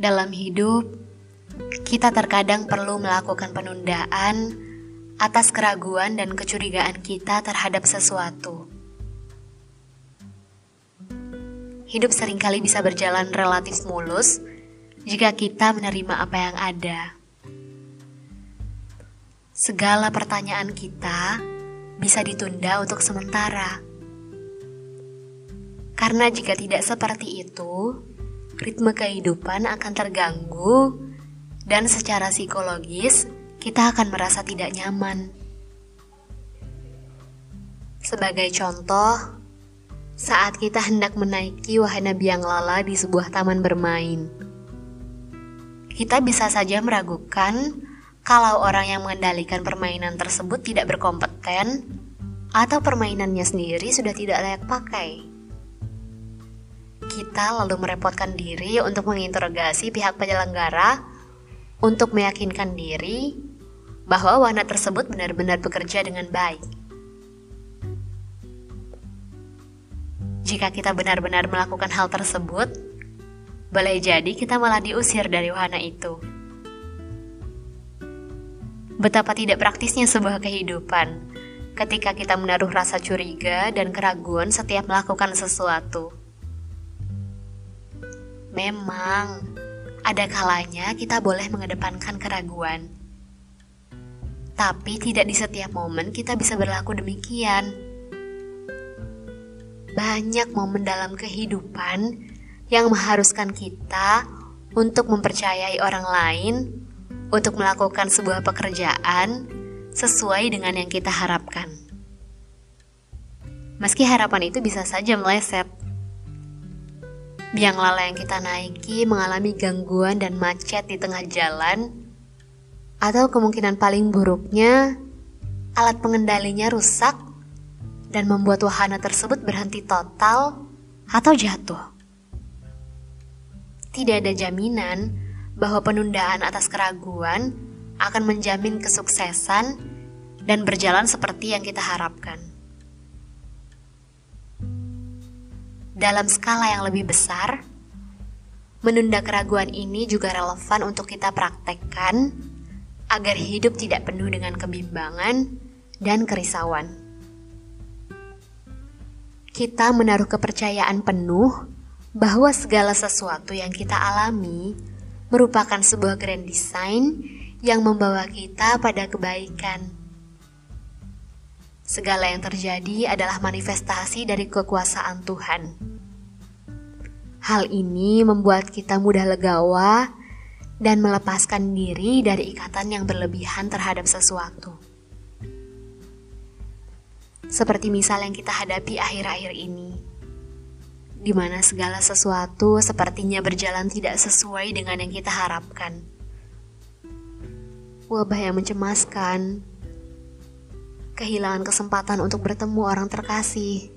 Dalam hidup, kita terkadang perlu melakukan penundaan atas keraguan dan kecurigaan kita terhadap sesuatu. Hidup sering kali bisa berjalan relatif mulus jika kita menerima apa yang ada. Segala pertanyaan kita bisa ditunda untuk sementara. Karena jika tidak seperti itu, ritme kehidupan akan terganggu dan secara psikologis kita akan merasa tidak nyaman. Sebagai contoh, saat kita hendak menaiki wahana biang lala di sebuah taman bermain, kita bisa saja meragukan kalau orang yang mengendalikan permainan tersebut tidak berkompeten atau permainannya sendiri sudah tidak layak pakai. Kita lalu merepotkan diri untuk menginterogasi pihak penyelenggara untuk meyakinkan diri bahwa wahana tersebut benar-benar bekerja dengan baik. Jika kita benar-benar melakukan hal tersebut, boleh jadi kita malah diusir dari wahana itu. Betapa tidak praktisnya sebuah kehidupan ketika kita menaruh rasa curiga dan keraguan setiap melakukan sesuatu. Memang, ada kalanya kita boleh mengedepankan keraguan. Tapi tidak di setiap momen kita bisa berlaku demikian. Banyak momen dalam kehidupan yang mengharuskan kita untuk mempercayai orang lain untuk melakukan sebuah pekerjaan sesuai dengan yang kita harapkan. Meski harapan itu bisa saja meleset, Biang lala yang kita naiki mengalami gangguan dan macet di tengah jalan, atau kemungkinan paling buruknya, alat pengendalinya rusak dan membuat wahana tersebut berhenti total atau jatuh. Tidak ada jaminan bahwa penundaan atas keraguan akan menjamin kesuksesan dan berjalan seperti yang kita harapkan. Dalam skala yang lebih besar, menunda keraguan ini juga relevan untuk kita praktekkan agar hidup tidak penuh dengan kebimbangan dan kerisauan. Kita menaruh kepercayaan penuh bahwa segala sesuatu yang kita alami merupakan sebuah grand design yang membawa kita pada kebaikan. Segala yang terjadi adalah manifestasi dari kekuasaan Tuhan. Hal ini membuat kita mudah legawa dan melepaskan diri dari ikatan yang berlebihan terhadap sesuatu. Seperti misal yang kita hadapi akhir-akhir ini, di mana segala sesuatu sepertinya berjalan tidak sesuai dengan yang kita harapkan. Wabah yang mencemaskan, kehilangan kesempatan untuk bertemu orang terkasih,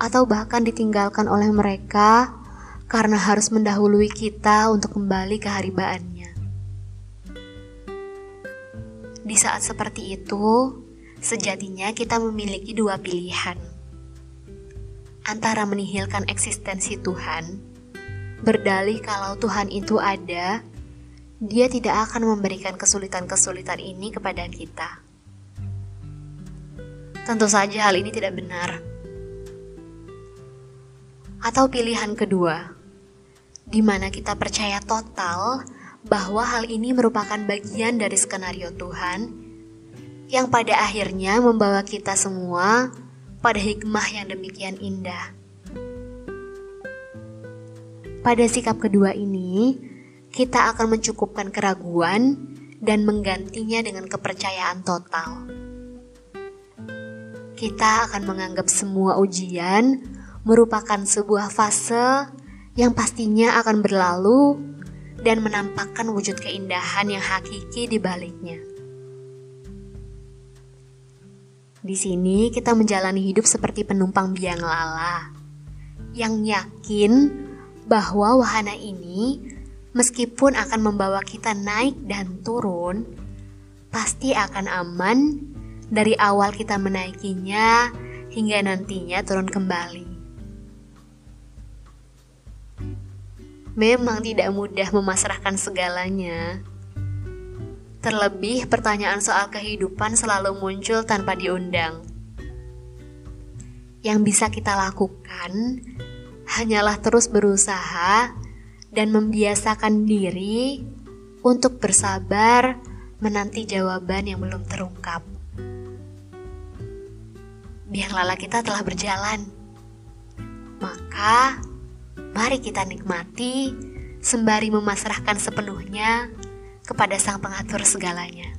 atau bahkan ditinggalkan oleh mereka karena harus mendahului kita untuk kembali ke haribaannya. Di saat seperti itu, sejatinya kita memiliki dua pilihan. Antara menihilkan eksistensi Tuhan, berdalih kalau Tuhan itu ada, dia tidak akan memberikan kesulitan-kesulitan ini kepada kita. Tentu saja hal ini tidak benar atau pilihan kedua, di mana kita percaya total bahwa hal ini merupakan bagian dari skenario Tuhan yang pada akhirnya membawa kita semua pada hikmah yang demikian indah. Pada sikap kedua ini, kita akan mencukupkan keraguan dan menggantinya dengan kepercayaan total. Kita akan menganggap semua ujian merupakan sebuah fase yang pastinya akan berlalu dan menampakkan wujud keindahan yang hakiki di baliknya. Di sini kita menjalani hidup seperti penumpang biang lala yang yakin bahwa wahana ini meskipun akan membawa kita naik dan turun, pasti akan aman dari awal kita menaikinya hingga nantinya turun kembali. memang tidak mudah memasrahkan segalanya. Terlebih, pertanyaan soal kehidupan selalu muncul tanpa diundang. Yang bisa kita lakukan hanyalah terus berusaha dan membiasakan diri untuk bersabar menanti jawaban yang belum terungkap. Biang lala kita telah berjalan, maka mari kita nikmati sembari memasrahkan sepenuhnya kepada Sang Pengatur segalanya.